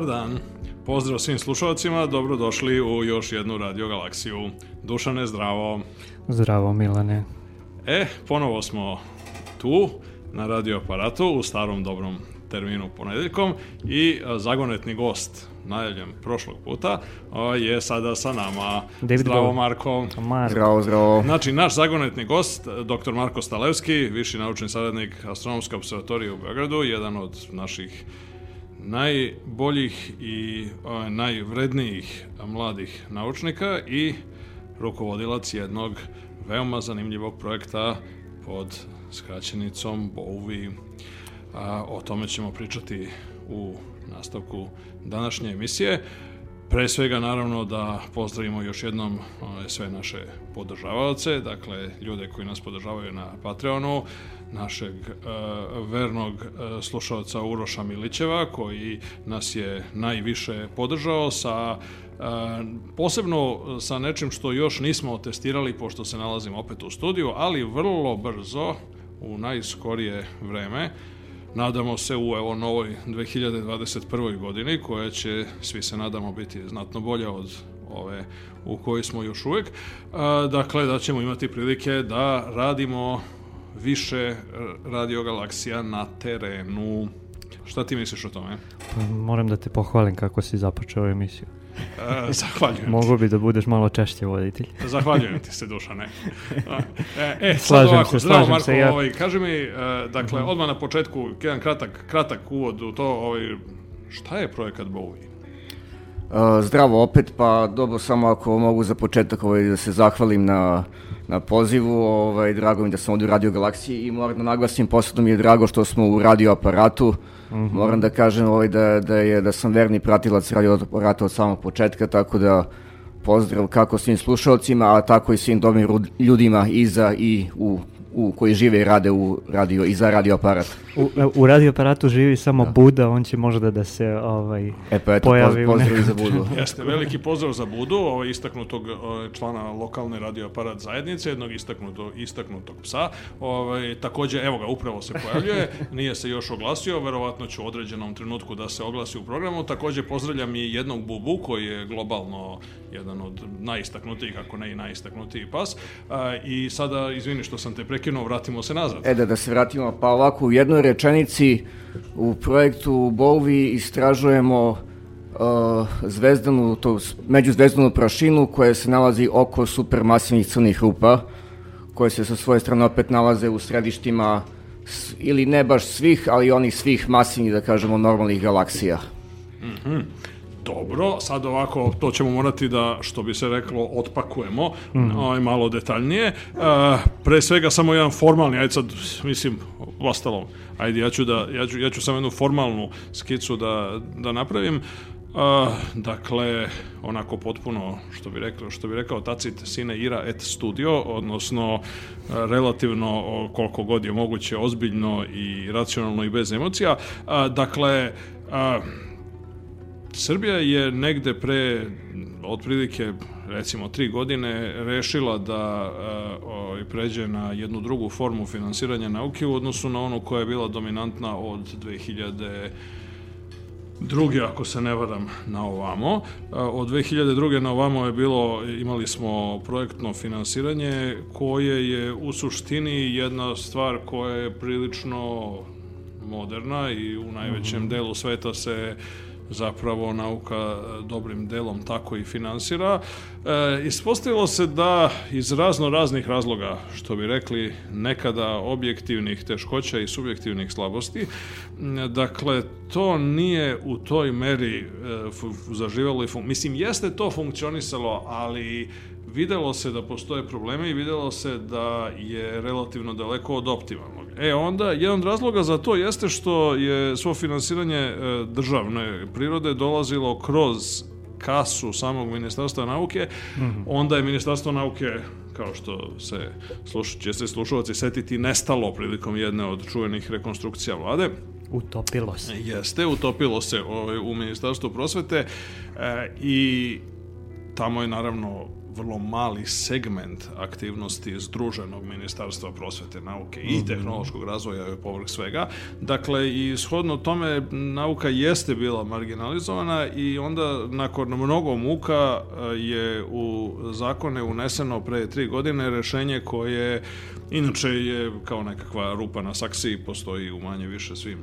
Dobar dan. Pozdrav svim slušalcima, dobrodošli u još jednu Radio Galaksiju. Dušane, zdravo. Zdravo Milane. E, ponovo smo tu na radio aparatu u starom dobrom terminu ponedeljkom i a, zagonetni gost najavljen prošlog puta a, je sada sa nama. David Zdravo Bowie. Marko. Marko. Zdravo, zdravo. Znači, naš zagonetni gost, dr. Marko Stalevski, viši naučni savjetnik Astronomske observatorije u Beogradu, jedan od naših najboljih i najvrednijih mladih naučnika i rukovodilac jednog veoma zanimljivog projekta pod skraćenicom BOVI. A, o tome ćemo pričati u nastavku današnje emisije. Pre svega naravno da pozdravimo još jednom sve naše podržavaoce, dakle ljude koji nas podržavaju na Patreonu, našeg e, vernog e, slušalca Uroša Milićeva koji nas je najviše podržao sa e, posebno sa nečim što još nismo testirali pošto se nalazimo opet u studiju, ali vrlo brzo u najskorije vreme Nadamo se u evo novoj 2021. godini koja će, svi se nadamo, biti znatno bolja od ove u kojoj smo još uvek. Dakle, da ćemo imati prilike da radimo više radio galaksija na terenu. Šta ti misliš o tome? Pa moram da te pohvalim kako si započeo emisiju. E, zahvaljujem ti. Mogu bi da budeš malo češće voditelj. Zahvaljujem ti se, Dušane. E, e sad Slažem ovako, se, zdravo slažem Marko, se, ja. ovaj, kaži mi, e, dakle, odmah na početku, jedan kratak, kratak uvod u to, ovaj, šta je projekat Bowie? Uh, zdravo opet, pa dobro samo ako mogu za početak ovaj, da se zahvalim na, na pozivu, ovaj, drago mi da sam ovdje u Radio Galaksiji i moram da naglasim, posebno mi je drago što smo u radio aparatu, moram da kažem ovaj, da, da, je, da sam verni pratilac radio aparata od samog početka, tako da pozdrav kako svim slušalcima, a tako i svim dobrim ljudima iza i u, u, koji žive i rade u radio i za radio aparat. U, u radioaparatu živi samo Buda, on će možda da se ovaj, E pa eto, pojavi poz, pozdrav za Budu. Jeste, veliki pozdrav za Budu, ovaj istaknutog ovaj, člana lokalne radioaparat zajednice, jednog istaknutog, istaknutog psa. Ovaj, takođe, evo ga, upravo se pojavljuje, nije se još oglasio, verovatno će u određenom trenutku da se oglasi u programu. Takođe, pozdravljam i jednog Bubu, koji je globalno jedan od najistaknutijih, ako ne i najistaknutiji pas. A, I sada, izvini što sam te prekinuo, vratimo se nazad. E da, da se vratimo, pa ovako u jednoj rečenici u projektu Bovi istražujemo uh, zvezdanu, to, međuzvezdanu prašinu koja se nalazi oko supermasivnih crnih rupa, koje se sa svoje strane opet nalaze u središtima s- ili ne baš svih, ali onih svih masivnih, da kažemo, normalnih galaksija. Dobro, sad ovako, to ćemo morati da, što bi se reklo, otpakujemo ovaj, malo detaljnije. E, pre svega samo jedan formalni, ajde sad, mislim, ostalo, ajde, ja ću, da, ja ću, ja ću samo jednu formalnu skicu da, da napravim. E, dakle, onako potpuno, što bi rekao, što bi rekao Tacit sine ira et studio, odnosno e, relativno koliko god je moguće ozbiljno i racionalno i bez emocija. E, dakle, e, Srbija je negde pre otprilike recimo tri godine rešila da uh, ovaj, pređe na jednu drugu formu finansiranja nauke u odnosu na onu koja je bila dominantna od 2000 druge, ako se ne varam, na ovamo. A, Od 2002. na ovamo je bilo, imali smo projektno finansiranje koje je u suštini jedna stvar koja je prilično moderna i u najvećem delu sveta se zapravo nauka e, dobrim delom tako i finansira. E, ispostavilo se da iz razno raznih razloga, što bi rekli, nekada objektivnih teškoća i subjektivnih slabosti, dakle, to nije u toj meri e, zaživalo i. Mislim, jeste to funkcionisalo, ali videlo se da postoje probleme i videlo se da je relativno daleko od optimalnog. E onda, jedan od razloga za to jeste što je svo finansiranje e, državne prirode dolazilo kroz kasu samog ministarstva nauke, onda je ministarstvo nauke kao što se sluš, će se slušalci setiti nestalo prilikom jedne od čuvenih rekonstrukcija vlade. Utopilo se. Jeste, utopilo se ovaj, u Ministarstvu prosvete e, i tamo je naravno vrlo mali segment aktivnosti združenog ministarstva prosvete, nauke i tehnološkog razvoja je povrh svega. Dakle, i shodno tome nauka jeste bila marginalizovana i onda nakon mnogo muka e, je u zakone uneseno pre tri godine rešenje koje inače je kao nekakva rupa na saksiji, postoji u manje više svim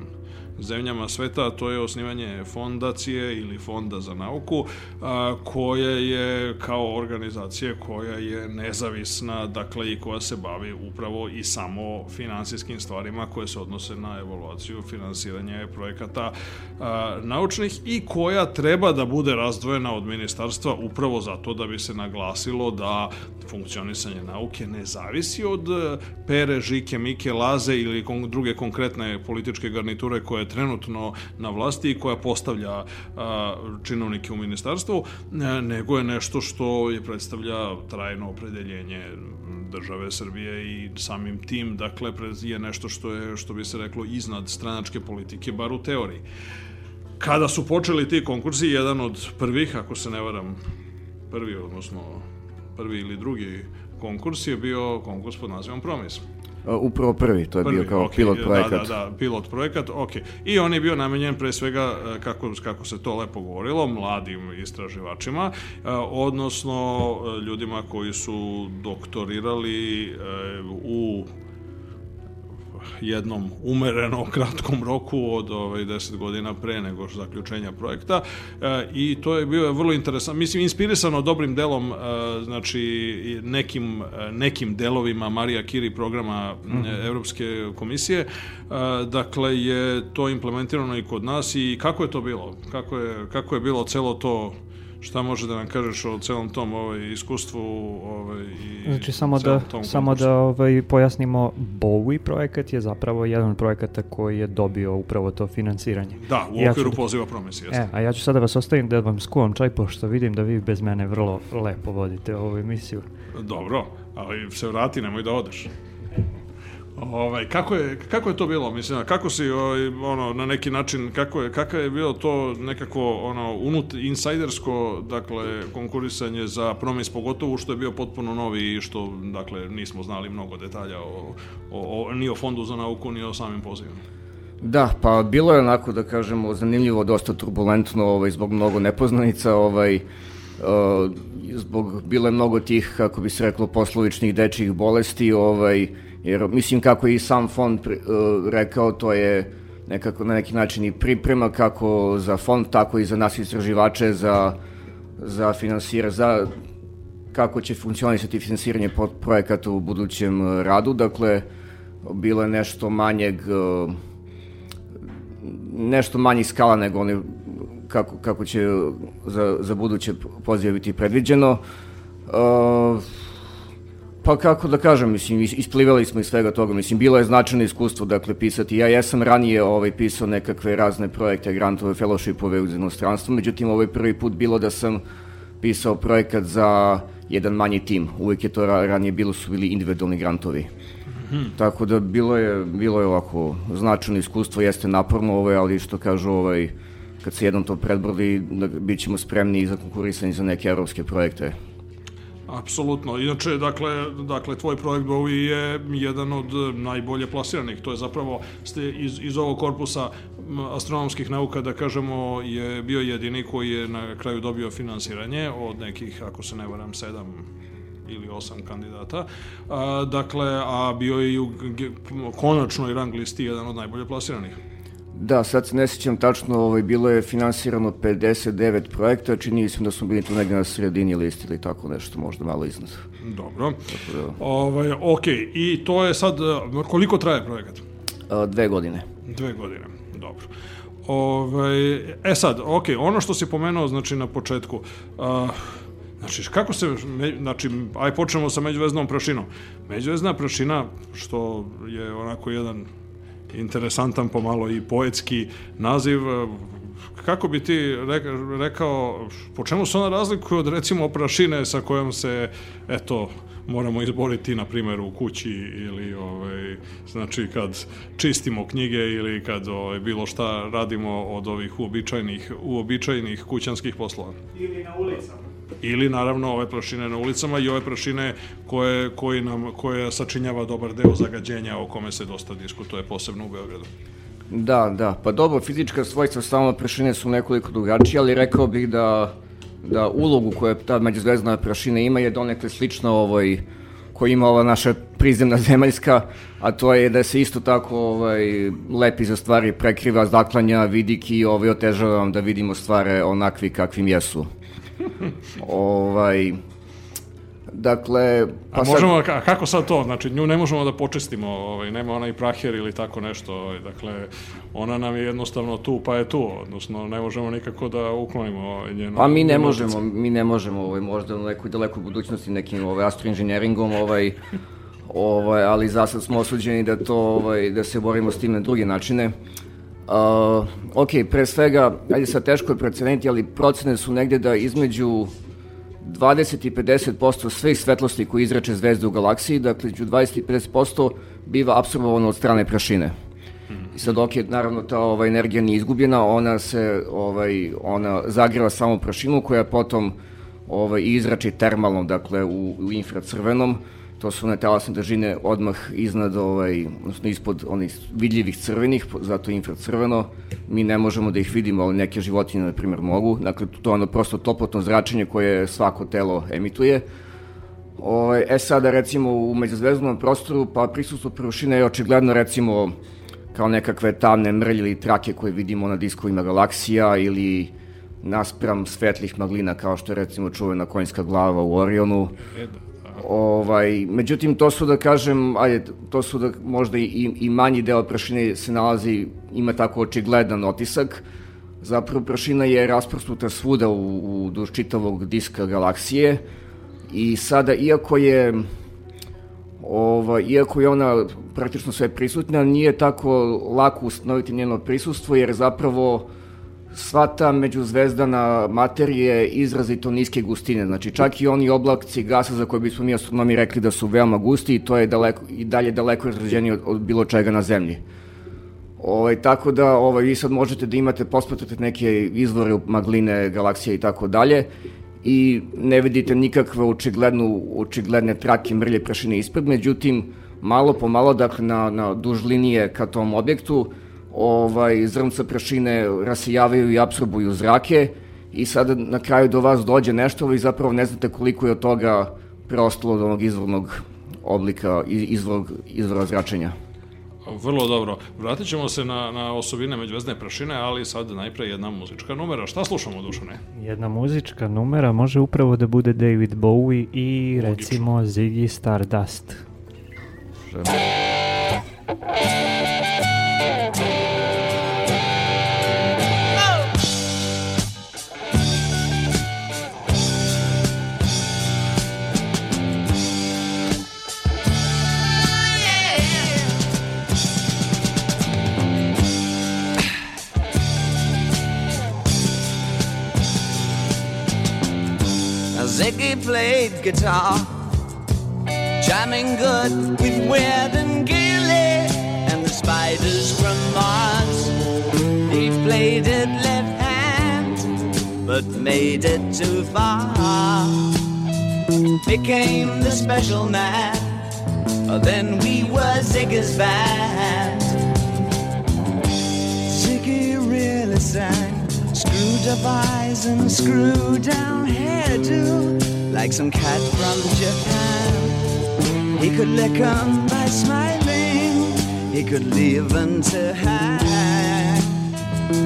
zemljama sveta, to je osnivanje fondacije ili fonda za nauku, a, koja je kao organizacija koja je nezavisna, dakle i koja se bavi upravo i samo finansijskim stvarima koje se odnose na evaluaciju, finansiranje projekata a, naučnih i koja treba da bude razdvojena od ministarstva upravo zato da bi se naglasilo da funkcionisanje nauke ne zavisi od pere, žike, mike, laze ili druge konkretne političke garniture koje trenutno na vlasti i koja postavlja činovnike u ministarstvu, nego je nešto što je predstavlja trajno opredeljenje države Srbije i samim tim, dakle, je nešto što je, što bi se reklo, iznad stranačke politike, bar u teoriji. Kada su počeli ti konkursi, jedan od prvih, ako se ne varam, prvi, odnosno prvi ili drugi konkurs je bio konkurs pod nazivom Promis. Upravo prvi, to je prvi, bio kao okay, pilot projekat. Da, da, da, pilot projekat, ok. I on je bio namenjen pre svega, e, kako, kako se to lepo govorilo, mladim istraživačima, e, odnosno ljudima koji su doktorirali u jednom umereno kratkom roku od ovaj 10 godina pre nego što zaključenja projekta. E, i to je bio vrlo interesantno mislim inspirisano dobrim delom e, znači nekim nekim delovima Marija Kiri programa mm -hmm. Evropske komisije. E, dakle je to implementirano i kod nas i kako je to bilo? Kako je kako je bilo celo to šta može da nam kažeš o celom tom ovaj, iskustvu ovaj, i znači, samo da, samo da ovaj, pojasnimo, Bowie projekat je zapravo jedan od projekata koji je dobio upravo to finansiranje. Da, u ja okviru da, poziva promesi. E, a ja ću sada vas ostavim da vam skuvam čaj, pošto vidim da vi bez mene vrlo lepo vodite ovu emisiju. Dobro, ali se vrati, nemoj da odeš. Ovaj, kako, je, kako je to bilo? Mislim, kako si ovaj, ono, na neki način, kako je, kako je bilo to nekako ono, unut, insajdersko dakle, konkurisanje za promis, pogotovo što je bio potpuno novi i što dakle, nismo znali mnogo detalja o, o, o, ni o fondu za nauku, ni o samim pozivima. Da, pa bilo je onako da kažemo zanimljivo, dosta turbulentno ovaj, zbog mnogo nepoznanica, ovaj, uh, zbog bilo je mnogo tih, kako bi se reklo, poslovičnih dečjih bolesti, ovaj, jer mislim kako je i sam fond uh, rekao, to je nekako na neki način i priprema kako za fond, tako i za nas istraživače, za, za finansira, za kako će funkcionisati finansiranje projekata u budućem uh, radu. Dakle, bilo je nešto manjeg uh, nešto manji skala nego oni kako, kako će za, za buduće pozive biti predviđeno. Uh, Pa kako da kažem, mislim, isplivali smo iz svega toga, mislim, bilo je značajno iskustvo, dakle, pisati. Ja jesam ranije ovaj, pisao nekakve razne projekte, grantove, fellowshipove uz inostranstvo, međutim, ovaj prvi put bilo da sam pisao projekat za jedan manji tim. Uvijek je to ranije bilo, su bili individualni grantovi. Mm -hmm. Tako da bilo je, bilo je ovako značajno iskustvo, jeste naporno, ovaj, ali što kažu, ovaj, kad se jednom to predbrodi, da bit ćemo spremni za konkurisanje za neke evropske projekte. Apsolutno. Inače, dakle, dakle, tvoj projekt Bowie je jedan od najbolje plasiranih. To je zapravo ste iz, iz ovog korpusa astronomskih nauka, da kažemo, je bio jedini koji je na kraju dobio finansiranje od nekih, ako se ne varam, sedam ili osam kandidata. A, dakle, a bio je i u konačnoj rang listi jedan od najbolje plasiranih. Da, sad se ne sjećam tačno, ovaj, bilo je finansirano 59 projekta, čini se da smo bili tu negde na sredini listi ili tako nešto, možda malo iznad. Dobro. da... ovaj, ok, i to je sad, koliko traje projekat? A, dve godine. Dve godine, dobro. Ovaj, e sad, ok, ono što si pomenuo, znači na početku, uh, Znači, kako se, znači, aj počnemo sa međuveznom prašinom. Međuvezna prašina, što je onako jedan interesantan pomalo i poetski naziv. Kako bi ti rekao, po čemu se ona razlikuje od recimo prašine sa kojom se, eto, moramo izboriti na primjer u kući ili ovaj znači kad čistimo knjige ili kad ovaj bilo šta radimo od ovih uobičajenih uobičajenih kućanskih poslova ili na ulicama Ili naravno ove prašine na ulicama i ove prašine koje, koji nam, koje sačinjava dobar deo zagađenja o kome se dosta diskutuje, posebno u Beogradu. Da, da, pa dobro, fizička svojstva stalno prašine su nekoliko drugačije, ali rekao bih da, da ulogu koju ta međuzvezdna prašina ima je donekle slična ovoj koji ima ova naša prizemna zemaljska, a to je da se isto tako ovaj, lepi za stvari prekriva, zaklanja, vidik i ovaj, otežava vam da vidimo stvari onakvi kakvim jesu. ovaj, Dakle, pa a možemo, sad... a kako sad to? Znači, nju ne možemo da počestimo, ovaj, nema onaj praher ili tako nešto, ovaj, dakle, ona nam je jednostavno tu, pa je tu, odnosno ne možemo nikako da uklonimo ovaj, njeno... Pa mi ne možemo, mi ne možemo, ovaj, možda u nekoj dalekoj budućnosti nekim ovaj, astroinženjeringom, ovaj, ovaj, ali za sad smo osuđeni da to, ovaj, da se borimo s tim na druge načine. Uh, ok, pre svega, ajde sad teško je proceniti, ali procene su negde da između 20 i 50% svih svetlosti koje izrače zvezde u galaksiji, dakle, među 20 i 50% biva absorbovano od strane prašine. I sad je naravno ta ova energija nije izgubljena, ona se ovaj ona zagreva samo prašinu koja potom ovaj izrači termalno, dakle u, u infracrvenom to su one talasne držine odmah iznad, ovaj, odnosno ispod onih vidljivih crvenih, zato infracrveno. Mi ne možemo da ih vidimo, ali neke životinje, na primjer, mogu. Dakle, to je ono prosto toplotno zračenje koje svako telo emituje. Ovaj, e sada, recimo, u međuzvezdnom prostoru, pa prisustvo površine je očigledno, recimo, kao nekakve tamne mrlje ili trake koje vidimo na diskovima galaksija ili naspram svetlih maglina kao što je recimo čuvena konjska glava u Orionu. E, da. Ovaj, međutim, to su da kažem, ajde, to su da možda i, i manji deo prašine se nalazi, ima tako očigledan otisak. Zapravo prašina je rasprostuta svuda u, u duž čitavog diska galaksije i sada, iako je Ova, iako je ona praktično sve prisutna, nije tako lako ustanoviti njeno prisustvo, jer zapravo sva ta međuzvezdana materija je izrazito niske gustine. Znači, čak i oni oblakci gasa za koje bismo mi astronomi rekli da su veoma gusti i to je daleko, i dalje daleko razređenije od, od bilo čega na zemlji. Ovaj, tako da ovaj, vi sad možete da imate, posmatrate neke izvore magline, galaksije i tako dalje i ne vidite nikakve očiglednu, očigledne trake mrlje prašine ispred, međutim, malo po malo, dakle, na, na duž linije ka tom objektu, ovaj, zrnca prašine rasijavaju i apsorbuju zrake i sada na kraju do vas dođe nešto, vi zapravo ne znate koliko je od toga preostalo od onog izvornog oblika, izvor, izvora zračenja. Vrlo dobro. Vratit ćemo se na, na osobine međuvezdne prašine, ali sad najpre jedna muzička numera. Šta slušamo, Dušane? Jedna muzička numera može upravo da bude David Bowie i Logično. recimo Ziggy Stardust. Želim. Played guitar, jamming good with Weird and Gilly and the spiders from Mars. He played it left hand, but made it too far. Became the special man, then we were Ziggy's band. Ziggy really sang Screwed up eyes and screw down hairdo, like some cat from Japan. He could lick 'em by smiling, he could leave them to hang.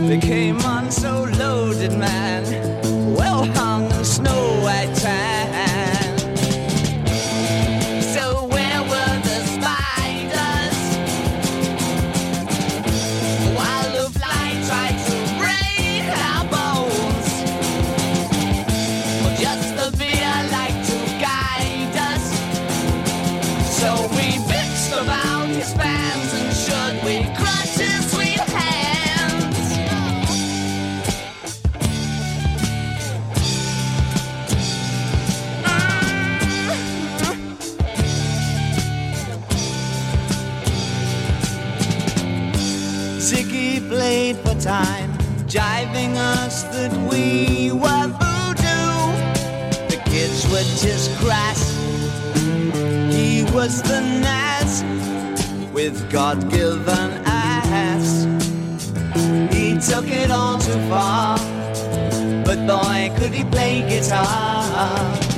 They came on so loaded, man, well hung snow white tan. Time, jiving us that we were voodoo. The kids with just crass. He was the Nas with God given ass. He took it all too far, but boy, could he play guitar.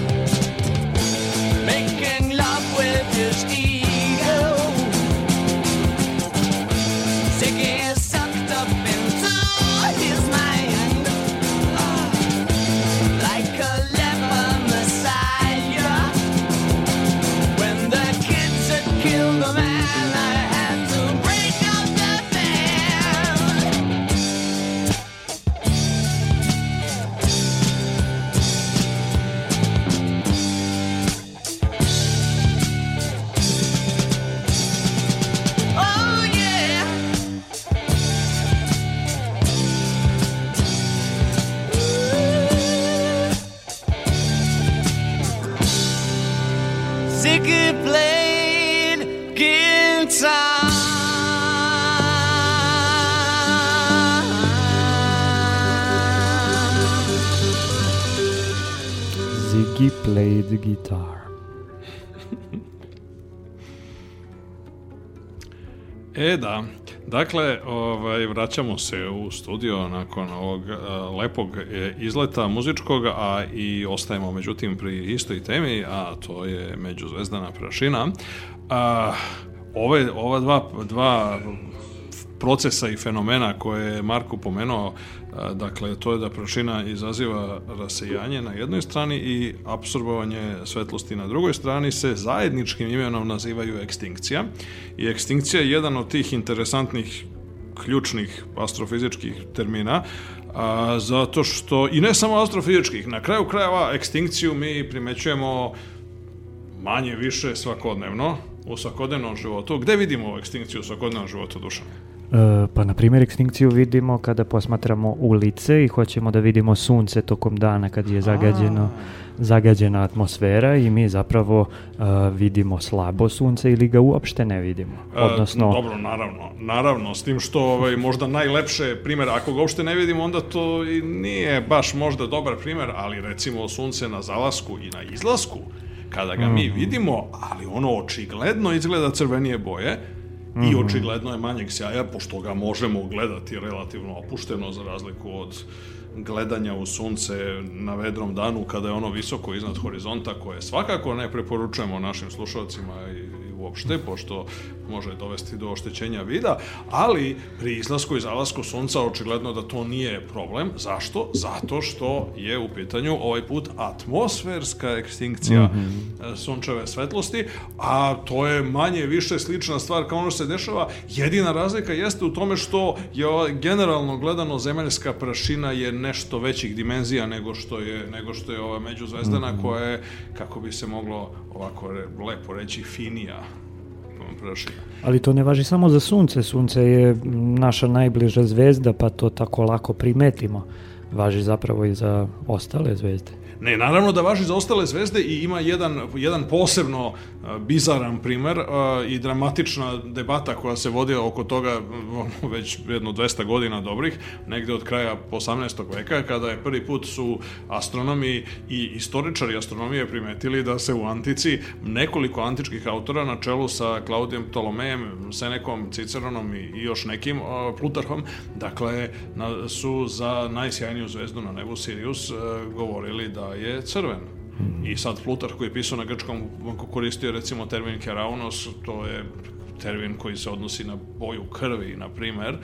Played guitar. E da, dakle, ovaj, vraćamo se u studio nakon ovog e, lepog e, izleta muzičkog, a i ostajemo međutim pri istoj temi, a to je međuzvezdana prašina. A, ove, ova dva, dva procesa i fenomena koje je Marko pomenuo, dakle, to je da prašina izaziva rasejanje na jednoj strani i apsorbovanje svetlosti na drugoj strani se zajedničkim imenom nazivaju ekstinkcija. I ekstinkcija je jedan od tih interesantnih ključnih astrofizičkih termina, a, zato što, i ne samo astrofizičkih, na kraju krajeva ekstinkciju mi primećujemo manje više svakodnevno, u svakodnevnom životu. Gde vidimo ekstinkciju u svakodnevnom životu, Dušan? E, pa na primjer ekstinkciju vidimo kada posmatramo ulice i hoćemo da vidimo sunce tokom dana kad je zagađeno, zagađena atmosfera i mi zapravo e, vidimo slabo sunce ili ga uopšte ne vidimo. E, Odnosno, dobro, naravno, naravno, s tim što ovaj, možda najlepše primjer, ako ga uopšte ne vidimo, onda to i nije baš možda dobar primjer, ali recimo sunce na zalasku i na izlasku, kada ga mi vidimo, ali ono očigledno izgleda crvenije boje, i očigledno je manjeg sjaja, pošto ga možemo gledati relativno opušteno, za razliku od gledanja u sunce na vedrom danu kada je ono visoko iznad horizonta koje svakako ne preporučujemo našim slušalcima i uopšte, pošto može dovesti do oštećenja vida, ali pri izlasku i zalasku sunca očigledno da to nije problem. Zašto? Zato što je u pitanju ovaj put atmosferska ekstinkcija e, sunčeve svetlosti, a to je manje više slična stvar kao ono što se dešava. Jedina razlika jeste u tome što je generalno gledano zemaljska prašina je nešto većih dimenzija nego što je nego što je ova međuzvezdana koja je kako bi se moglo ovako re- lepo reći finija prašina. ali to ne važi samo za sunce. Sunce je naša najbliža zvezda pa to tako lako primetimo. Važi zapravo i za ostale zvezde. Ne, naravno da važi za ostale zvezde i ima jedan, jedan posebno a, bizaran primer a, i dramatična debata koja se vodi oko toga ono, već jedno 200 godina dobrih, negde od kraja 18. veka, kada je prvi put su astronomi i istoričari astronomije primetili da se u antici nekoliko antičkih autora na čelu sa Klaudijem Ptolomejem, Senekom, Ciceronom i, još nekim Plutarhom, dakle, su za najsjajniju zvezdu na nebu Sirius govorili da je crven. I sad Plutar koji je pisao na grčkom koristio recimo termin keraunos, to je termin koji se odnosi na boju krvi, na primer.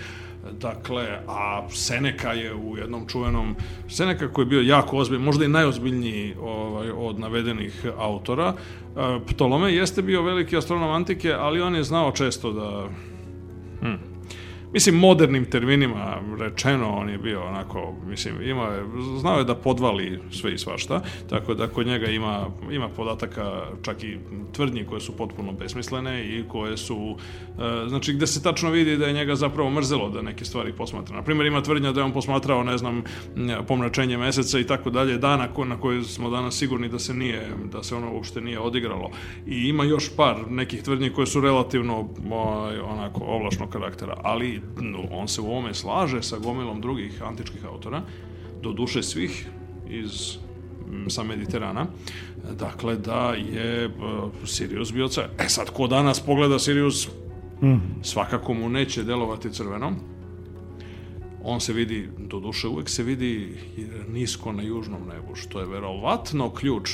Dakle, a Seneka je u jednom čuvenom... Seneka koji je bio jako ozbiljan, možda i najozbiljniji ovaj, od navedenih autora. E, Ptolome jeste bio veliki astronom antike, ali on je znao često da... Hm, Mislim, modernim terminima rečeno, on je bio onako, mislim, ima, znao je da podvali sve i svašta, tako da kod njega ima, ima podataka, čak i tvrdnji koje su potpuno besmislene i koje su, znači, gde se tačno vidi da je njega zapravo mrzelo da neke stvari posmatra. Na primjer, ima tvrdnja da je on posmatrao, ne znam, pomračenje meseca i tako dalje, dana na koje smo danas sigurni da se nije, da se ono uopšte nije odigralo. I ima još par nekih tvrdnji koje su relativno ovaj, onako ovlašnog karaktera, ali no, on se u ovome slaže sa gomilom drugih antičkih autora, do duše svih iz sa Mediterana, dakle da je e, Sirius bio C. E sad, ko danas pogleda Sirius, svakako mu neće delovati crveno, on se vidi, do duše uvek se vidi nisko na južnom nebu, što je verovatno ključ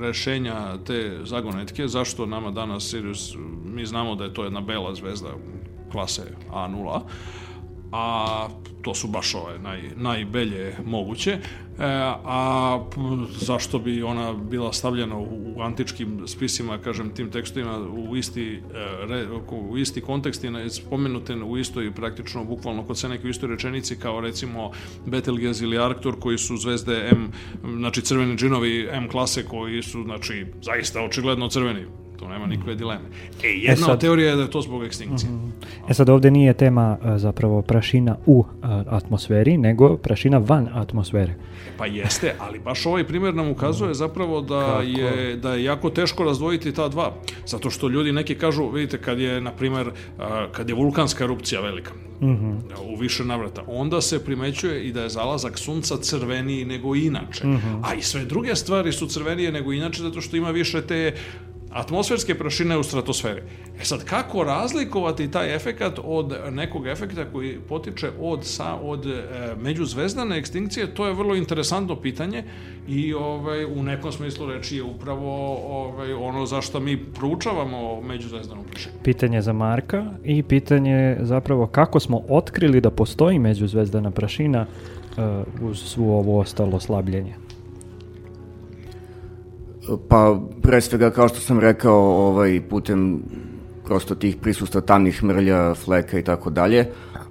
rešenja te zagonetke, zašto nama danas Sirius, mi znamo da je to jedna bela zvezda klase A0, a to su baš ove naj, najbelje moguće, e, a zašto bi ona bila stavljena u, antičkim spisima, kažem, tim tekstovima u isti, e, u isti kontekst i spomenute u istoj, praktično, bukvalno kod sve neke u istoj rečenici, kao recimo Betelgeuse ili Arctur, koji su zvezde M, znači crveni džinovi M klase, koji su, znači, zaista očigledno crveni, to nema nikakve dileme. E, jedna sad- od teorija je da je to zbog ekstinkcije. E sad ovdje nije tema e, zapravo prašina u e, atmosferi, nego prašina van atmosfere. Pa jeste, ali baš ovaj primjer nam ukazuje zapravo da je, da je jako teško razdvojiti ta dva. Zato što ljudi neki kažu, vidite, kad je, na primjer, a, kad je vulkanska erupcija velika, u više navrata, onda se primećuje i da je zalazak sunca crveniji nego inače. A i sve druge stvari su crvenije nego inače, zato što ima više te atmosferske prašine u stratosferi. E sad, kako razlikovati taj efekat od nekog efekta koji potiče od, sa, od e, međuzvezdane ekstinkcije, to je vrlo interesantno pitanje i ovaj, u nekom smislu reči je upravo ovaj, ono zašto mi proučavamo međuzvezdanu prašinu. Pitanje za Marka i pitanje zapravo kako smo otkrili da postoji međuzvezdana prašina e, uz svu ovo ostalo slabljenje. Pa, pre svega, kao što sam rekao, ovaj, putem prosto tih prisustva tamnih mrlja, fleka i tako dalje,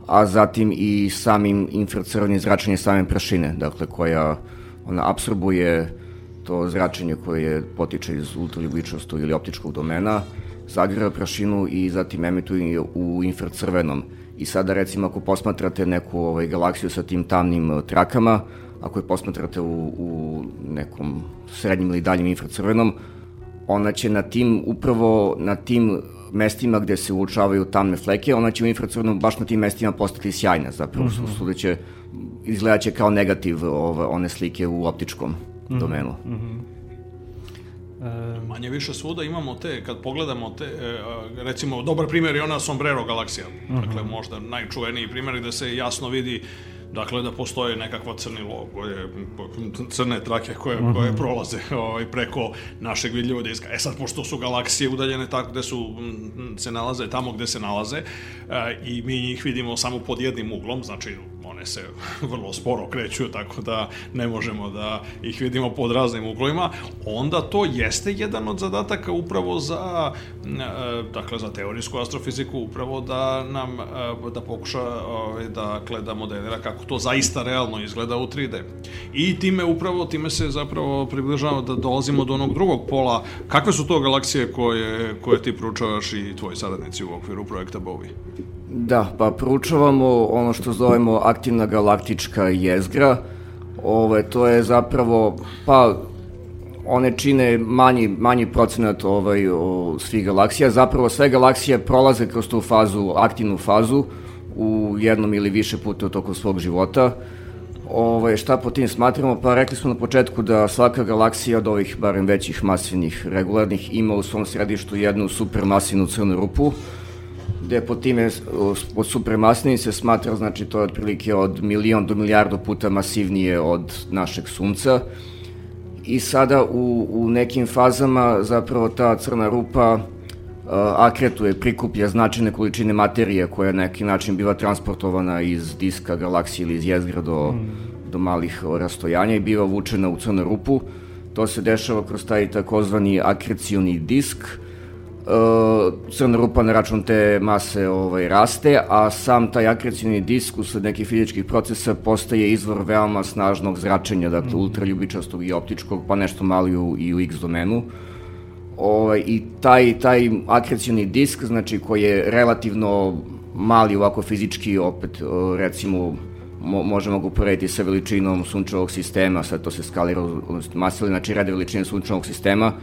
a zatim i samim infracrvenim zračenjem same prašine, dakle, koja ona absorbuje to zračenje koje potiče iz ultraljubičastog ili optičkog domena, zagreva prašinu i zatim emituje u infracrvenom. I sada, recimo, ako posmatrate neku ovaj, galaksiju sa tim tamnim eh, trakama, ako je posmatrate u, u nekom srednjim ili daljim infracrvenom, ona će na tim, upravo na tim mestima gde se uočavaju tamne fleke, ona će u infracrvenom baš na tim mestima postati sjajna, zapravo mm -hmm. sudeće, izgledat će kao negativ ove, one slike u optičkom mm -hmm. domenu. Mm -hmm. Manje više svuda imamo te, kad pogledamo te, e, recimo, dobar primjer je ona Sombrero galaksija. Dakle, možda najčuveniji primjer gde se jasno vidi Dakle, da postoje nekakva crnilo, koje, crne trake koje, koje prolaze ovaj, preko našeg vidljivog diska. E sad, pošto su galaksije udaljene tako gde su, se nalaze tamo gde se nalaze e, i mi njih vidimo samo pod jednim uglom, znači one se vrlo sporo kreću, tako da ne možemo da ih vidimo pod raznim uglovima, onda to jeste jedan od zadataka upravo za, e, dakle, za teorijsku astrofiziku, upravo da nam, e, da pokuša dakle, da modelira kako to zaista realno izgleda u 3D. I time upravo, time se zapravo približavamo da dolazimo do onog drugog pola. Kakve su to galaksije koje, koje ti proučavaš i tvoji saradnici u okviru projekta Bowie? Da, pa proučavamo ono što zovemo aktivna galaktička jezgra. Ove, to je zapravo, pa one čine manji, manji procenat ovaj, o, svih galaksija. Zapravo sve galaksije prolaze kroz tu fazu, aktivnu fazu, u jednom ili više puta u toku svog života. Ove, šta po tim smatramo? Pa rekli smo na početku da svaka galaksija od ovih barem većih masivnih regularnih ima u svom središtu jednu supermasivnu crnu rupu, gde po time od supermasivnim se smatra, znači to je otprilike od milion do milijardu puta masivnije od našeg sunca. I sada u, u nekim fazama zapravo ta crna rupa uh, akretuje, prikuplja značajne količine materije koja na neki način biva transportovana iz diska galaksije ili iz jezgra do, mm. do malih rastojanja i biva vučena u crnu rupu. To se dešava kroz taj takozvani akrecioni disk, uh, crna rupa na račun te mase ovaj, raste, a sam taj akrecioni disk usled nekih fizičkih procesa postaje izvor veoma snažnog zračenja, dakle mm. ultraljubičastog i optičkog, pa nešto malo i u, i u X domenu. Ovaj, I taj, taj akrecioni disk, znači koji je relativno mali ovako fizički, opet recimo mo, možemo ga uporediti sa veličinom sunčevog sistema, sad to se skalira odnosno masili, znači rede veličine sunčevog sistema,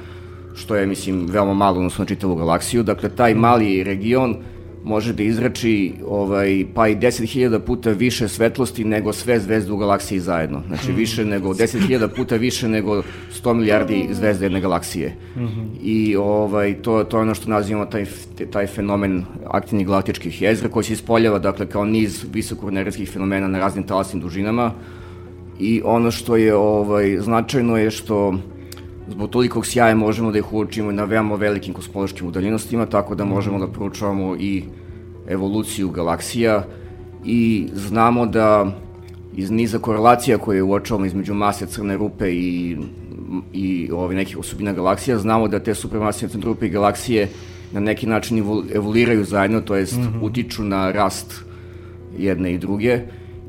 što je, mislim, veoma malo odnosno na čitavu galaksiju. Dakle, taj mali region može da izrači ovaj, pa i 10.000 puta više svetlosti nego sve zvezde u galaksiji zajedno. Znači Mhm. više nego, 10.000 puta više nego 100 milijardi zvezda jedne galaksije. Mhm. I ovaj, to, to je ono što nazivamo taj, taj fenomen aktivnih galaktičkih jezgra koji se ispoljava dakle, kao niz visokoenergetskih fenomena na raznim talasnim dužinama. I ono što je ovaj, značajno je što Zbog tolikog sjaja možemo da ih uočimo na veoma velikim kosmološkim udaljenostima, tako da možemo da proučavamo i evoluciju galaksija. I znamo da iz niza korelacija koje uočavamo između mase crne rupe i, i ove, nekih osobina galaksija, znamo da te supermasivne crne rupe i galaksije na neki način evol- evoluiraju zajedno, to jest utiču na rast jedne i druge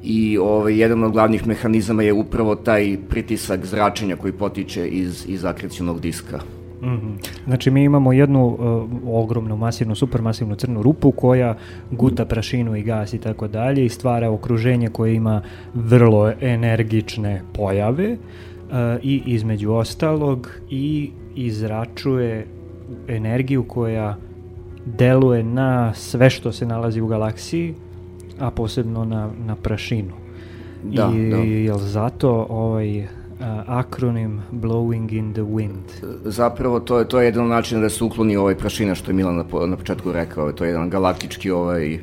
i ovaj, jedan od glavnih mehanizama je upravo taj pritisak zračenja koji potiče iz, iz akrecionog diska. Mhm. Znači mi imamo jednu uh, ogromnu, masivnu, supermasivnu crnu rupu koja guta prašinu i gas i tako dalje i stvara okruženje koje ima vrlo energične pojave uh, i između ostalog i izračuje energiju koja deluje na sve što se nalazi u galaksiji, a posebno na, na prašinu. Da, I da. jel zato ovaj uh, akronim Blowing in the Wind? Zapravo to je, to je jedan način da se ukloni ovaj prašina što je Milan na, na početku rekao, to je jedan galaktički ovaj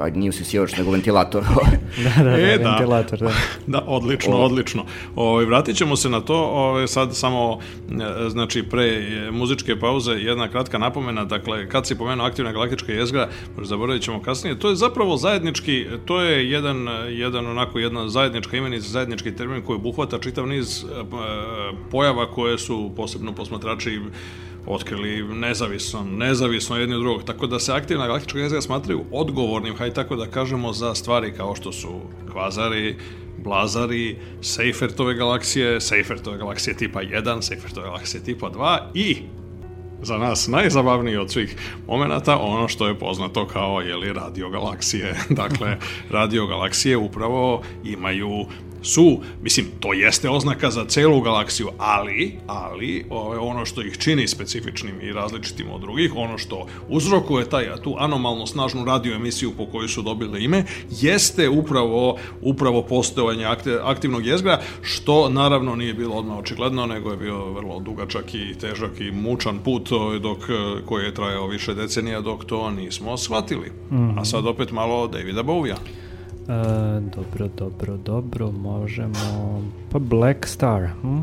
ajde nije usisivač nego ventilator. Da, da, da, E, da. ventilator, da. Da, odlično, odlično. Ovaj vratit ćemo se na to, ovaj sad samo e, znači pre e, muzičke pauze jedna kratka napomena, dakle kad si pomenuo aktivna galaktička jezgra, možda zaboravit ćemo kasnije, to je zapravo zajednički, to je jedan jedan onako jedna zajednička imenica, zajednički termin koji obuhvata čitav niz e, pojava koje su posebno posmatrači otkrili nezavisno, nezavisno jedni od drugog. Tako da se aktivna galaktička jezgra smatraju odgovornim, hajde tako da kažemo, za stvari kao što su kvazari, blazari, Seyfertove galaksije, Seyfertove galaksije tipa 1, Seyfertove galaksije tipa 2 i za nas najzabavniji od svih momenata ono što je poznato kao jeli radio galaksije. Dakle, radio galaksije upravo imaju su, mislim, to jeste oznaka za celu galaksiju, ali, ali ono što ih čini specifičnim i različitim od drugih, ono što uzrokuje taj, tu anomalno snažnu radioemisiju po kojoj su dobile ime, jeste upravo, upravo postojanje aktivnog jezgra, što naravno nije bilo odmah očigledno, nego je bio vrlo dugačak i težak i mučan put dok, eh, koji je trajao više decenija dok to nismo shvatili. A sad opet malo Davida Bovija. E, dobro, dobro, dobro, možemo... Pa Black Star, hm?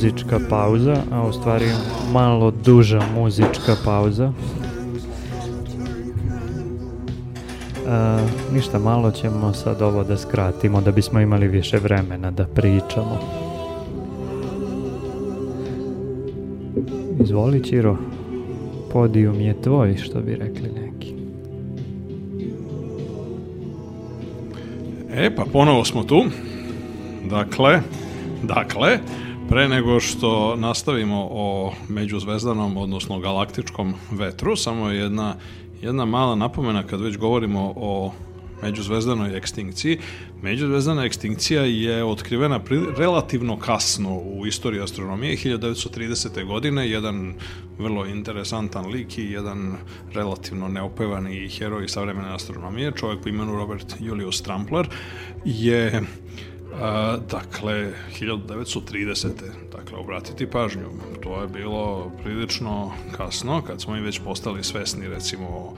Muzička pauza, a u stvari malo duža muzička pauza. E, ništa, malo ćemo sad ovo da skratimo da bismo imali više vremena da pričamo. Izvoli Čiro, podijum je tvoj, što bi rekli neki. E, pa ponovo smo tu. Dakle, dakle, pre nego što nastavimo o međuzvezdanom, odnosno galaktičkom vetru, samo je jedna, jedna mala napomena kad već govorimo o međuzvezdanoj ekstinkciji. Međuzvezdana ekstinkcija je otkrivena pri, relativno kasno u istoriji astronomije, 1930. godine, jedan vrlo interesantan lik i jedan relativno neopevani heroj savremene astronomije, čovjek po imenu Robert Julius Trampler, je a, dakle, 1930. Dakle, obratiti pažnju, to je bilo prilično kasno, kad smo i već postali svesni, recimo,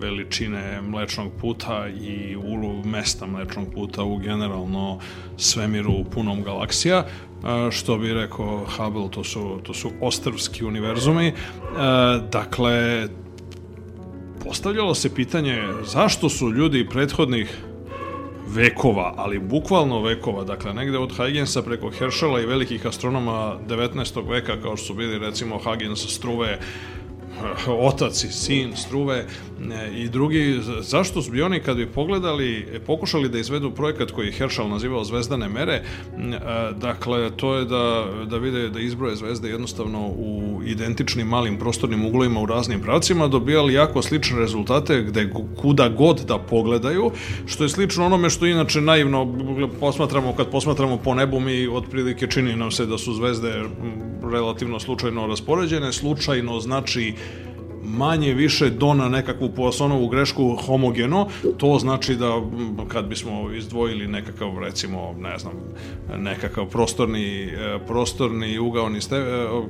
veličine mlečnog puta i ulu mesta mlečnog puta u generalno svemiru punom galaksija, što bi rekao Hubble, to su, to su ostrvski univerzumi. Dakle, postavljalo se pitanje zašto su ljudi prethodnih vekova, ali bukvalno vekova, dakle negde od Huygensa preko Herschela i velikih astronoma 19. veka kao što su bili recimo Huygens, Struve, otac i sin, struve e, i drugi, zašto bi oni kad bi pogledali, e, pokušali da izvedu projekat koji je Herschel nazivao zvezdane mere, e, dakle, to je da, da vide da izbroje zvezde jednostavno u identičnim malim prostornim uglovima u raznim pravcima, dobijali jako slične rezultate gde kuda god da pogledaju, što je slično onome što inače naivno posmatramo, kad posmatramo po nebu, mi otprilike čini nam se da su zvezde relativno slučajno raspoređene, slučajno znači manje više do na nekakvu Poissonovu grešku homogeno, to znači da kad bismo izdvojili nekakav recimo, ne znam, nekakav prostorni e, prostorni ugaoni stepen,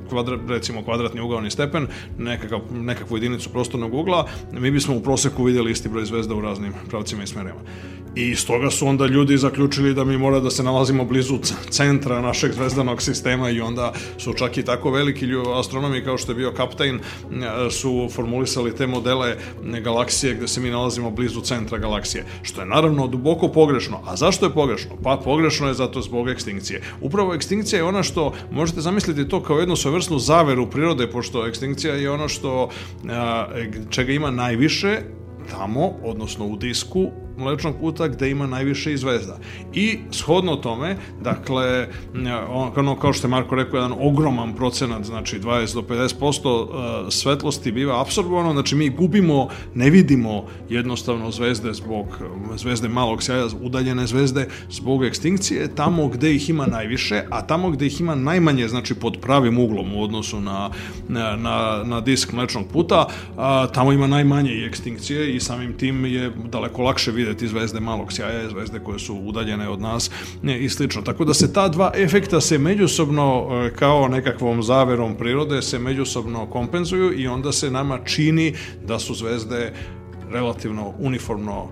kvadrat, recimo kvadratni ugaoni stepen, nekakav, nekakvu jedinicu prostornog ugla, mi bismo u proseku vidjeli isti broj zvezda u raznim pravcima i smerima. I stoga su onda ljudi zaključili da mi mora da se nalazimo blizu centra našeg zvezdanog sistema i onda su čak i tako veliki astronomi kao što je bio Kaptajn su formulisali te modele galaksije gde se mi nalazimo blizu centra galaksije, što je naravno duboko pogrešno. A zašto je pogrešno? Pa pogrešno je zato zbog ekstinkcije. Upravo ekstinkcija je ona što možete zamisliti to kao jednu svojevrsnu zaveru prirode, pošto ekstinkcija je ono što čega ima najviše tamo, odnosno u disku mlečnog puta gde ima najviše zvezda. I shodno tome, dakle, ono kao što je Marko rekao, jedan ogroman procenat, znači 20 do 50% e, svetlosti biva apsorbovano, znači mi gubimo, ne vidimo jednostavno zvezde zbog zvezde malog sjaja, udaljene zvezde zbog ekstinkcije, tamo gde ih ima najviše, a tamo gde ih ima najmanje, znači pod pravim uglom u odnosu na, na, na, disk mlečnog puta, tamo ima najmanje i ekstinkcije i samim tim je daleko lakše vidjeti videti zvezde malog sjaja, zvezde koje su udaljene od nas i slično. Tako da se ta dva efekta se međusobno e, kao nekakvom zaverom prirode se međusobno kompenzuju i onda se nama čini da su zvezde relativno uniformno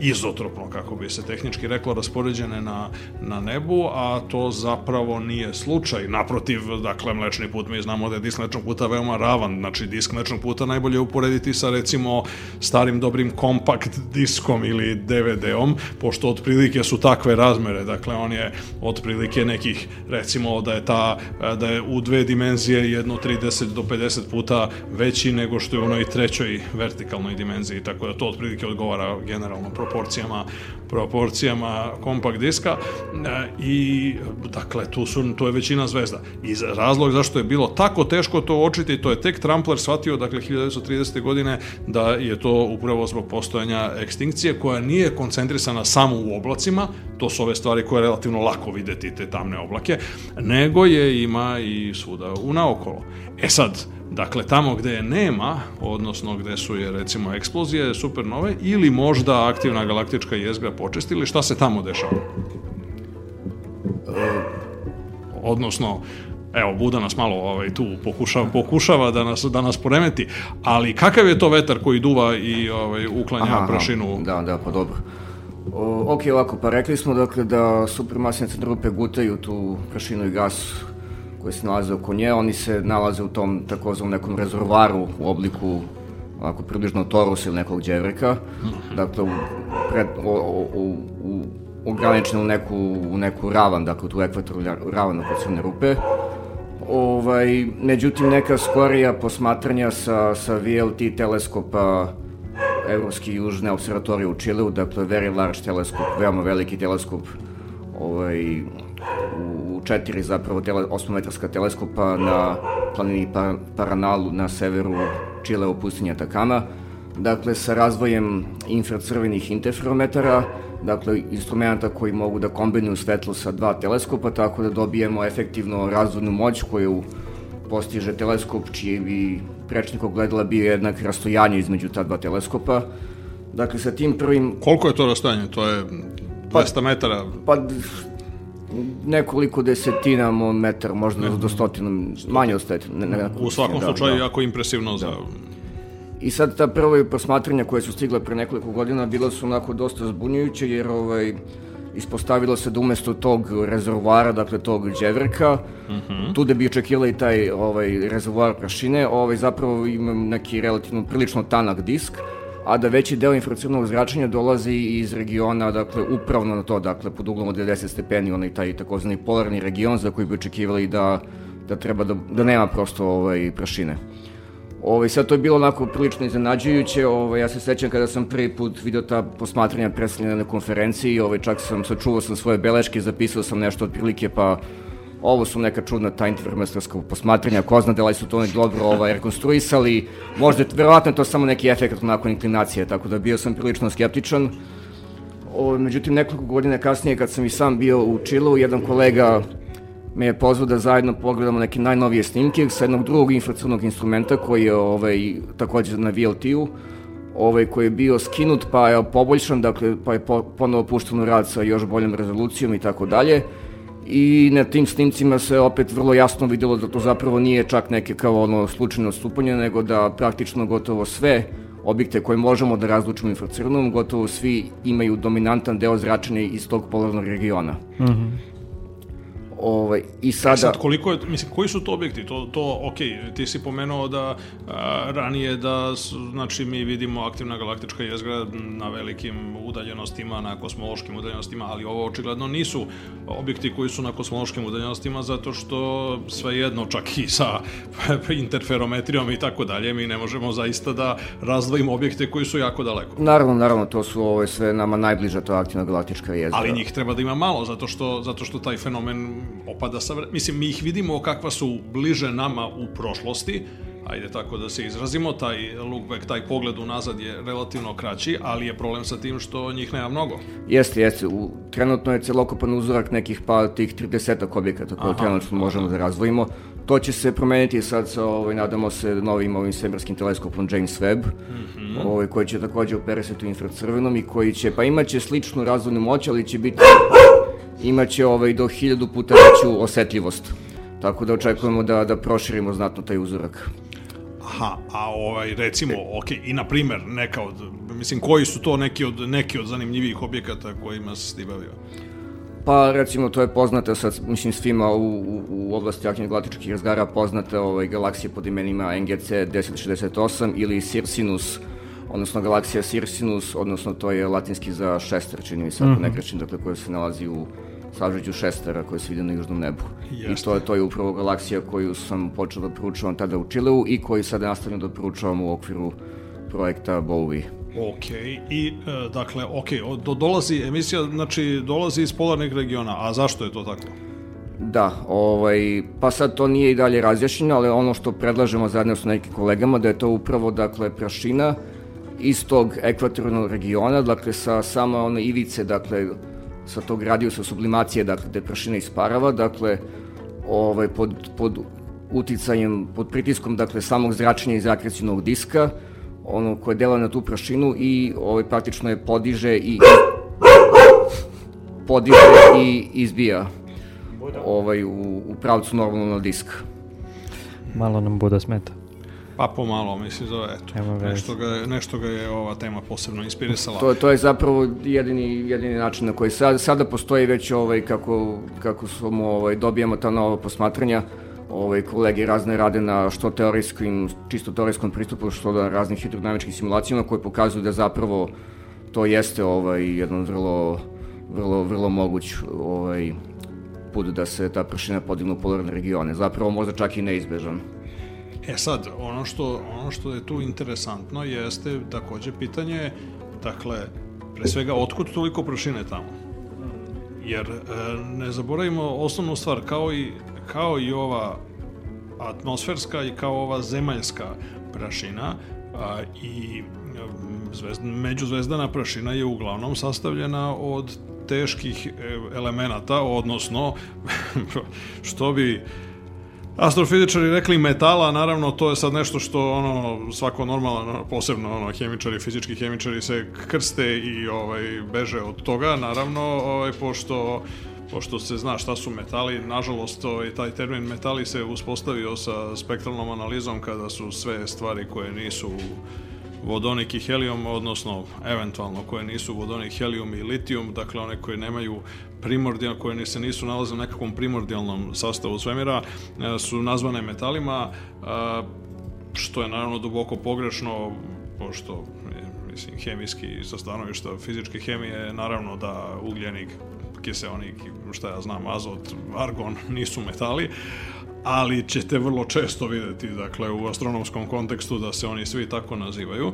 izotropno, kako bi se tehnički reklo, raspoređene na, na nebu, a to zapravo nije slučaj. Naprotiv, dakle, mlečni put, mi znamo da je disk mlečnog puta veoma ravan, znači disk mlečnog puta najbolje uporediti sa, recimo, starim dobrim kompakt diskom ili DVD-om, pošto otprilike su takve razmere, dakle, on je otprilike nekih, recimo, da je ta, da je u dve dimenzije jedno 30 do 50 puta veći nego što je u onoj trećoj vertikalnoj dimenziji, tako da to otprilike odgovara generalno naravno proporcijama proporcijama kompakt diska e, i dakle tu su to je većina zvezda i razlog zašto je bilo tako teško to očiti to je tek Trampler shvatio dakle 1930. godine da je to upravo zbog postojanja ekstinkcije koja nije koncentrisana samo u oblacima to su ove stvari koje je relativno lako videti te tamne oblake nego je ima i svuda u naokolo e sad Dakle, tamo gde je nema, odnosno gde su je recimo eksplozije supernove ili možda aktivna galaktička jezgra počestili, šta se tamo dešava? Odnosno, evo, Buda nas malo ovaj, tu pokušava, pokušava da nas, da nas poremeti, ali kakav je to vetar koji duva i ovaj, uklanja aha, prašinu? Da, da, pa dobro. O, ok, ovako, pa rekli smo dakle da supermasne centrupe gutaju tu prašinu i gas koje se nalaze oko nje, oni se nalaze u tom takozvanom nekom rezervaru u obliku ovako približno Torusa ili nekog đevreka, dakle u, pred, o, o, u, u, ograničeno neku, u neku ravan, dakle tu ekvatoru ravan oko crne rupe. Ovaj, međutim, neka skorija posmatranja sa, sa VLT teleskopa Evropski južne observatorije u Čileu, dakle Very Large teleskop, veoma veliki teleskop ovaj, u četiri zapravo tele, osmometarska teleskopa na planini Paranalu na severu Čile u pustinji Atakama. Dakle, sa razvojem infracrvenih interferometara, dakle, instrumenta koji mogu da kombinuju svetlo sa dva teleskopa, tako da dobijemo efektivno razvodnu moć koju postiže teleskop čiji bi prečnik ogledala bio jednak rastojanje između ta dva teleskopa. Dakle, sa tim prvim... Koliko je to rastojanje? To je 200 pa, metara? Pa, nekoliko desetina metara, možda ne. do stotina, manje od stotina. Ne, ne, U svakom da, slučaju da. jako impresivno da. za... I sad ta prva posmatranja koje su stigla pre nekoliko godina bila su onako dosta zbunjujuće jer ovaj, ispostavilo se da umesto tog rezervoara, dakle tog dževrka, mm -hmm. tu da bi očekivali taj ovaj, rezervoar prašine, ovaj, zapravo ima neki relativno prilično tanak disk, a da veći deo infracrvenog zračenja dolazi iz regiona, dakle, upravno na to, dakle, pod uglom od 90 stepeni, onaj taj takozvani polarni region za koji bi očekivali da, da treba da, da nema prosto ovaj, prašine. Ovaj, sad to je bilo onako prilično iznenađujuće, ovaj, ja se sećam kada sam prvi put video ta posmatranja predstavljena na konferenciji, ovaj, čak sam sačuvao sam svoje beleške, zapisao sam nešto otprilike, pa ovo su neka čudna ta interferometarska posmatranja, ko zna da li su to oni dobro ovaj, rekonstruisali, možda, verovatno je to samo neki efekt nakon inklinacije, tako da bio sam prilično skeptičan. O, međutim, nekoliko godina kasnije, kad sam i sam bio u Čilu, jedan kolega me je pozvao da zajedno pogledamo neke najnovije snimke sa jednog drugog infracrvenog instrumenta koji je ovaj, takođe na VLT-u, ovaj, koji je bio skinut pa je poboljšan, dakle, pa je po, ponovo pušten u rad sa još boljom rezolucijom i tako dalje. I na tim snimcima se opet vrlo jasno videlo da to zapravo nije čak neke kao ono slučajno stupanje, nego da praktično gotovo sve objekte koje možemo da razlučimo infracrvenom, gotovo svi imaju dominantan deo zračenja iz tog polarnog regiona. Mm -hmm. Ovaj, I sada... E sad, koliko je, mislim, koji su to objekti? To, to ok, ti si pomenuo da a, ranije da, znači, mi vidimo aktivna galaktička jezgra na velikim udaljenostima, na kosmološkim udaljenostima, ali ovo očigledno nisu objekti koji su na kosmološkim udaljenostima, zato što svejedno, čak i sa interferometrijom i tako dalje, mi ne možemo zaista da razdvojimo objekte koji su jako daleko. Naravno, naravno, to su ovo sve nama najbliža to aktivna galaktička jezgra. Ali njih treba da ima malo, zato što, zato što taj fenomen opada sa vre... Mislim, mi ih vidimo kakva su bliže nama u prošlosti, ajde tako da se izrazimo, taj look back, taj pogled unazad je relativno kraći, ali je problem sa tim što njih nema mnogo. Jeste, jeste. U, trenutno je celokupan uzorak nekih pa tih 30 objekata koje Aha, trenutno možemo da razvojimo. To će se promeniti sad sa, ovaj, nadamo se, novim ovim svemirskim teleskopom James Webb, mm -hmm. ovaj, koji će takođe operisati u infracrvenom i koji će, pa imaće sličnu razvojnu moć, ali će biti imaće ovaj, do hiljadu puta veću osetljivost. Tako da očekujemo da, da proširimo znatno taj uzorak. Aha, a ovaj, recimo, ok, i na primer, neka od, mislim, koji su to neki od, neki od zanimljivih objekata kojima se ti bavio? Pa, recimo, to je poznata sad, mislim, svima u, u, u oblasti aktivnih galaktičkih razgara poznata ovaj, galaksija pod imenima NGC 1068 ili Circinus, odnosno galaksija Circinus, odnosno to je latinski za šester, čini mi se, ako mm -hmm. ne grešim, dakle, koja se nalazi u sažeđu šestera koje se vide na južnom nebu. Jeste. I to je, to je upravo galaksija koju sam počeo da proučavam tada u Čileu i koju sada nastavljam da proučavam u okviru projekta Bowie. Ok, i e, dakle, ok, do, dolazi emisija, znači dolazi iz polarnih regiona, a zašto je to tako? Da, ovaj, pa sad to nije i dalje razjašnjeno, ali ono što predlažemo zajedno sa nekim kolegama, da je to upravo, dakle, prašina iz tog ekvatornog regiona, dakle, sa samo one ivice, dakle, sa tog radijusa sublimacije, dakle, gde prašina isparava, dakle, ovaj, pod, pod uticajem, pod pritiskom, dakle, samog zračenja iz akrecijnog diska, ono koje dela na tu prašinu i ovaj, praktično je podiže i podiže i izbija ovaj, u, u pravcu normalno na disk. Malo nam Buda smeta. Pa pomalo, mislim, zove, eto, nešto ga, nešto ga je ova tema posebno inspirisala. To, to je zapravo jedini, jedini način na koji sad, sada postoji već ovaj, kako, kako smo, ovaj, dobijamo ta nova posmatranja, ovaj, kolege razne rade na što teorijskim, čisto teorijskom pristupu, što da raznih hidrodinamičkim simulacijama koje pokazuju da zapravo to jeste ovaj, jedan vrlo, vrlo, vrlo moguć ovaj, put da se ta pršina podigne u polarne regione. Zapravo možda čak i neizbežan. E sad, ono što, ono što je tu interesantno jeste takođe pitanje, dakle, pre svega, otkud toliko prašine tamo? Jer e, ne zaboravimo osnovnu stvar, kao i, kao i ova atmosferska i kao ova zemaljska prašina a, i zvezd, međuzvezdana prašina je uglavnom sastavljena od teških e, elemenata, odnosno, što bi astrofizičari rekli metala, naravno to je sad nešto što ono svako normalno, posebno ono hemičari, fizički hemičari se krste i ovaj beže od toga, naravno, ovaj pošto pošto se zna šta su metali, nažalost ovaj, taj termin metali se uspostavio sa spektralnom analizom kada su sve stvari koje nisu vodonik i helijum, odnosno eventualno koje nisu vodonik, helijum i litijum, dakle one koje nemaju primordial, koje se nisu nalaze u nekakvom primordijalnom sastavu svemira, e, su nazvane metalima, e, što je naravno duboko pogrešno, pošto mislim, hemijski, sa stanovišta fizičke hemije, naravno da ugljenik, kiseonik, šta ja znam, azot, argon nisu metali, ali ćete vrlo često videti dakle u astronomskom kontekstu da se oni svi tako nazivaju.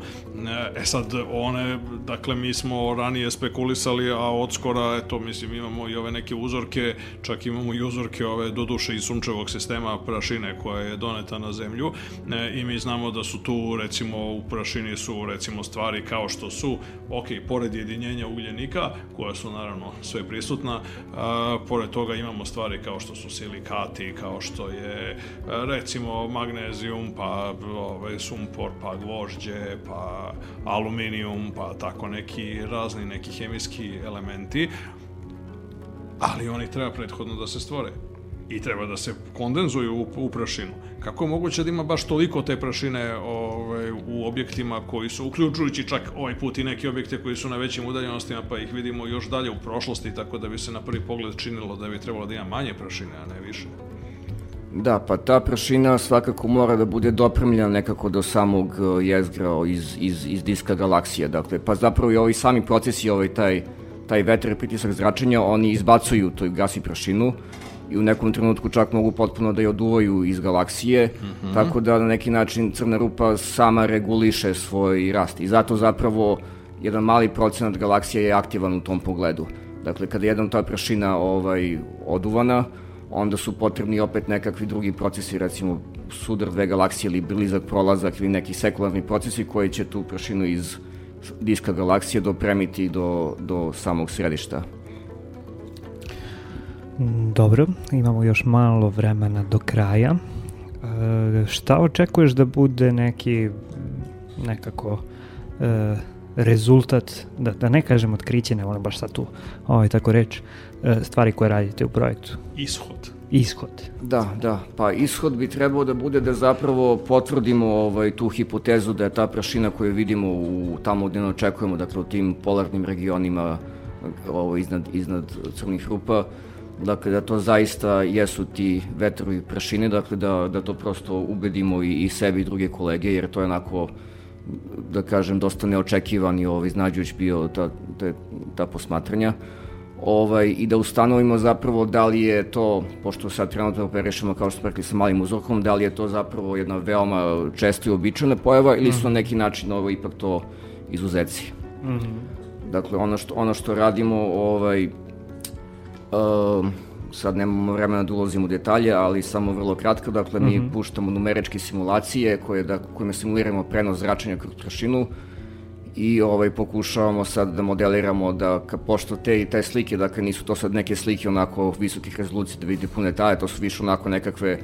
E sad one, dakle mi smo ranije spekulisali, a od skora, eto, mislim, imamo i ove neke uzorke, čak imamo i uzorke ove doduše iz sunčevog sistema prašine koja je doneta na zemlju e, i mi znamo da su tu recimo u prašini su recimo stvari kao što su, ok, pored jedinjenja ugljenika, koja su naravno sve prisutna, a, pored toga imamo stvari kao što su silikati, kao što je recimo magnezijum, pa ovaj, sumpor, pa gvožđe, pa aluminijum, pa tako neki razni neki hemijski elementi, ali oni treba prethodno da se stvore i treba da se kondenzuju u, u prašinu. Kako je moguće da ima baš toliko te prašine ovaj, u objektima koji su, uključujući čak ovaj put i neke objekte koji su na većim udaljenostima, pa ih vidimo još dalje u prošlosti, tako da bi se na prvi pogled činilo da bi trebalo da ima manje prašine, a ne više. Da, pa ta prašina svakako mora da bude dopremljena nekako do samog uh, jezgra iz, iz, iz diska galaksije. Dakle, pa zapravo i ovi sami procesi, ovaj taj, taj vetar i pritisak zračenja, oni izbacuju toj gas i prašinu i u nekom trenutku čak mogu potpuno da je oduvaju iz galaksije, mm -hmm. tako da na neki način crna rupa sama reguliše svoj rast. I zato zapravo jedan mali procenat galaksije je aktivan u tom pogledu. Dakle, kada jedan ta prašina ovaj, oduvana, onda su potrebni opet nekakvi drugi procesi, recimo sudar dve galaksije ili blizak prolazak ili neki sekularni procesi koji će tu prašinu iz diska galaksije dopremiti do, do samog središta. Dobro, imamo još malo vremena do kraja. E, šta očekuješ da bude neki nekako e, rezultat, da, da ne kažem otkriće, ne volim baš sad tu ovaj, tako reći, stvari koje radite u projektu? Ishod. Ishod. Da, da, pa ishod bi trebao da bude da zapravo potvrdimo ovaj, tu hipotezu da je ta prašina koju vidimo u, tamo gde ne očekujemo, dakle u tim polarnim regionima ovo, iznad, iznad crnih rupa, dakle da to zaista jesu ti vetrovi prašine, dakle da, da to prosto ubedimo i, i sebi i druge kolege, jer to je onako da kažem, dosta neočekivan i ovaj, iznađujuć bio ta, ta, ta posmatranja. Ovaj, I da ustanovimo zapravo da li je to, pošto sad trenutno operišemo kao što smo rekli sa malim uzrokom, da li je to zapravo jedna veoma česta i običana pojava ili su na neki način ovo ipak to izuzeci. Mm -hmm. Dakle, ono što, ono što radimo, ovaj, uh, sad nemamo vremena da ulazimo u detalje, ali samo vrlo kratko, dakle mi mm -hmm. puštamo numeričke simulacije koje da, kojima simuliramo prenos zračenja kroz prašinu i ovaj pokušavamo sad da modeliramo da ka, pošto te i te slike, dakle nisu to sad neke slike onako visokih rezolucija da vidi pune detalje, to su više onako nekakve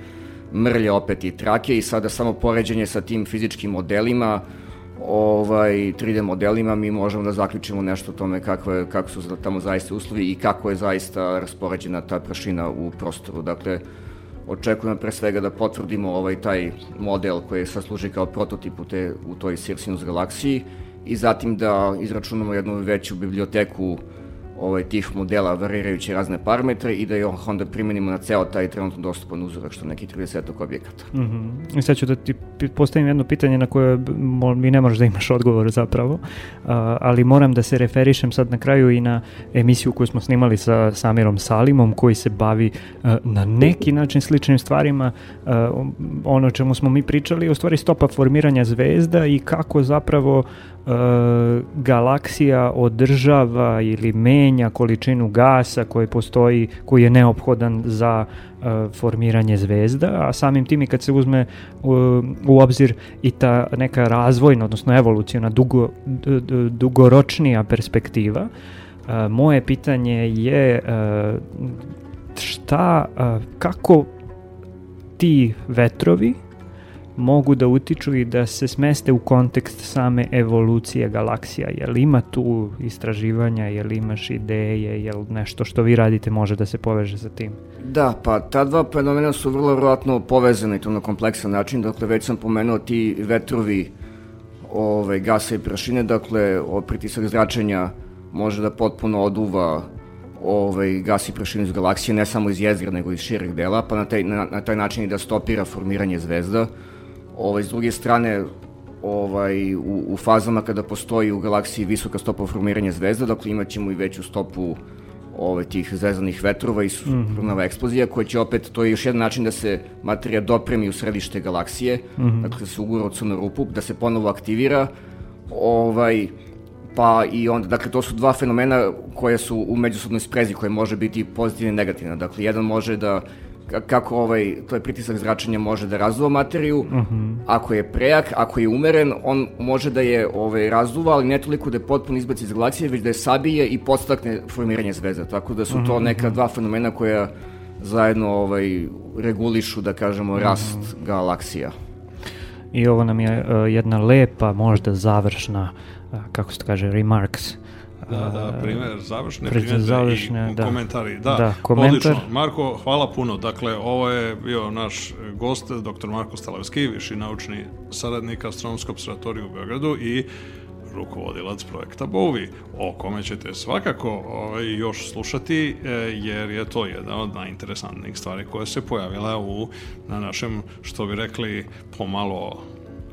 mrlje opet i trake i sada samo poređenje sa tim fizičkim modelima ovaj, 3D modelima mi možemo da zaključimo nešto o tome kako, je, kako su tamo zaista uslovi i kako je zaista raspoređena ta prašina u prostoru. Dakle, očekujemo pre svega da potvrdimo ovaj taj model koji sad služi kao prototip u, te, u toj Sirsinus galaksiji i zatim da izračunamo jednu veću biblioteku ovaj, tih modela varirajući razne parametre i da je onda primenimo na ceo taj trenutno dostupan uzorak što neki 30 objekata. Mm -hmm. I sad ću da ti postavim jedno pitanje na koje mi ne možeš da imaš odgovor zapravo, ali moram da se referišem sad na kraju i na emisiju koju smo snimali sa Samirom Salimom koji se bavi uh, na neki način sličnim stvarima. Uh, ono čemu smo mi pričali u stvari stopa formiranja zvezda i kako zapravo E, galaksija održava ili menja količinu gasa koji postoji, koji je neophodan za uh, formiranje zvezda, a samim tim i kad se uzme u, obzir i ta neka razvojna, odnosno evolucijona dugo, dugoročnija perspektiva, uh, moje pitanje je šta, kako ti vetrovi mogu da utiču i da se smeste u kontekst same evolucije galaksija. Jel ima tu istraživanja, jel imaš ideje, jel nešto što vi radite može da se poveže sa tim? Da, pa ta dva fenomena su vrlo vjerojatno povezane i to na kompleksan način. Dakle, već sam pomenuo ti vetrovi ove, gasa i prašine, dakle, pritisak zračenja može da potpuno oduva ovaj, gas i prašinu iz galaksije, ne samo iz jezgra, nego iz šireg dela, pa na taj, na, na taj način i da stopira formiranje zvezda. Ovaj, s druge strane, ovaj, u, u fazama kada postoji u galaksiji visoka stopa formiranja zvezda, dakle imat ćemo i veću stopu ove, tih zvezanih vetrova i supernova eksplozija, koja će opet, to je još jedan način da se materija dopremi u središte galaksije, dakle da se ugura u crnu rupu, da se ponovo aktivira, ovaj, pa i onda, dakle, to su dva fenomena koje su u međusobnoj sprezi, koje može biti pozitivna i negativna. Dakle, jedan može da kako ovaj, to je pritisak zračenja može da razduva materiju, ako je prejak, ako je umeren, on može da je ovaj, razduva, ali ne toliko da je potpuno izbaci iz galaksije, već da je sabije i podstakne formiranje zvezda. Tako da su to neka dva fenomena koja zajedno ovaj, regulišu, da kažemo, rast galaksija. I ovo nam je uh, jedna lepa, možda završna, uh, kako se to kaže, remarks. Da, da, primjer, završne primjedbe završne, i da. komentari. Da, Da, komentar. odlično. Marko, hvala puno. Dakle, ovo je bio naš gost, dr. Marko Stalavski, viši naučni saradnik Astronomskog observatorija u Beogradu i rukovodilac projekta Bovi, o kome ćete svakako ovaj, još slušati, e, jer je to jedna od najinteresantnijih stvari koja se pojavila u, na našem, što bi rekli, pomalo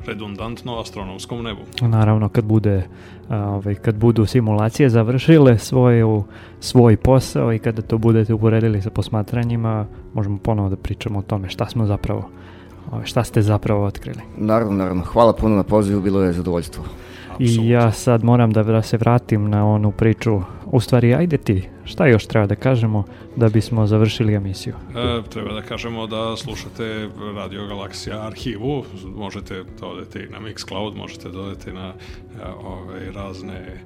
redundantno astronomskom nebu. Naravno, kad bude ovaj, kad budu simulacije završile svoju, svoj posao i kada to budete uporedili sa posmatranjima, možemo ponovo da pričamo o tome šta smo zapravo, ovaj, šta ste zapravo otkrili. Naravno, naravno. Hvala puno na pozivu, bilo je zadovoljstvo. I ja sad moram da, da se vratim na onu priču. U stvari, ajde ti, šta još treba da kažemo da bismo završili emisiju? E, treba da kažemo da slušate Radio Galaksija arhivu, možete da odete i na Mixcloud, možete da odete na e, ove, razne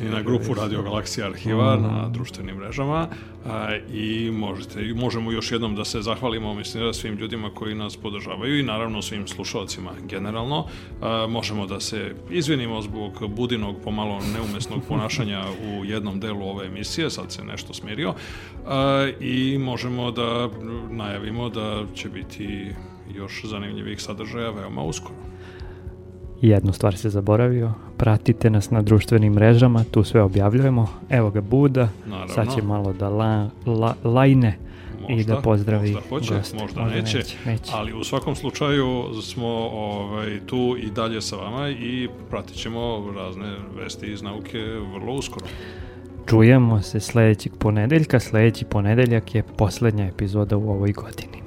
i na grupu Radio Galaksija arhiva na društvenim mrežama a, i možete, možemo još jednom da se zahvalimo mislim da svim ljudima koji nas podržavaju i naravno svim slušalcima generalno. A, možemo da se izvinimo zbog budinog pomalo neumesnog ponašanja u jednom delu ove emisije sad se nešto smirio. A, i možemo da najavimo da će biti još zanimljivih sadržaja veoma uskoro Jednu stvar se zaboravio, pratite nas na društvenim mrežama, tu sve objavljujemo. Evo ga Buda, Naravno. sad će malo da la, la- lajne i Možda, da pozdravi možda hoće, goste. možda, neće, neće. ali u svakom slučaju smo ovaj, tu i dalje sa vama i pratit ćemo razne vesti iz nauke vrlo uskoro. Čujemo se sljedećeg ponedeljka, sljedeći ponedeljak je posljednja epizoda u ovoj godini.